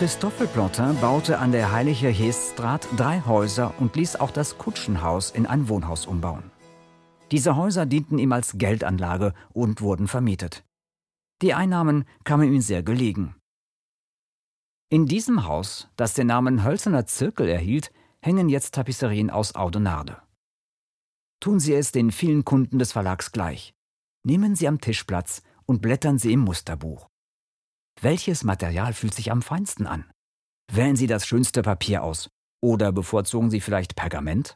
Christophe Plantin baute an der Heilige Heeststraat drei Häuser und ließ auch das Kutschenhaus in ein Wohnhaus umbauen. Diese Häuser dienten ihm als Geldanlage und wurden vermietet. Die Einnahmen kamen ihm sehr gelegen. In diesem Haus, das den Namen Hölzerner Zirkel erhielt, hängen jetzt Tapisserien aus Audenarde. Tun Sie es den vielen Kunden des Verlags gleich. Nehmen Sie am Tisch Platz und blättern Sie im Musterbuch. Welches Material fühlt sich am feinsten an? Wählen Sie das schönste Papier aus oder bevorzugen Sie vielleicht Pergament?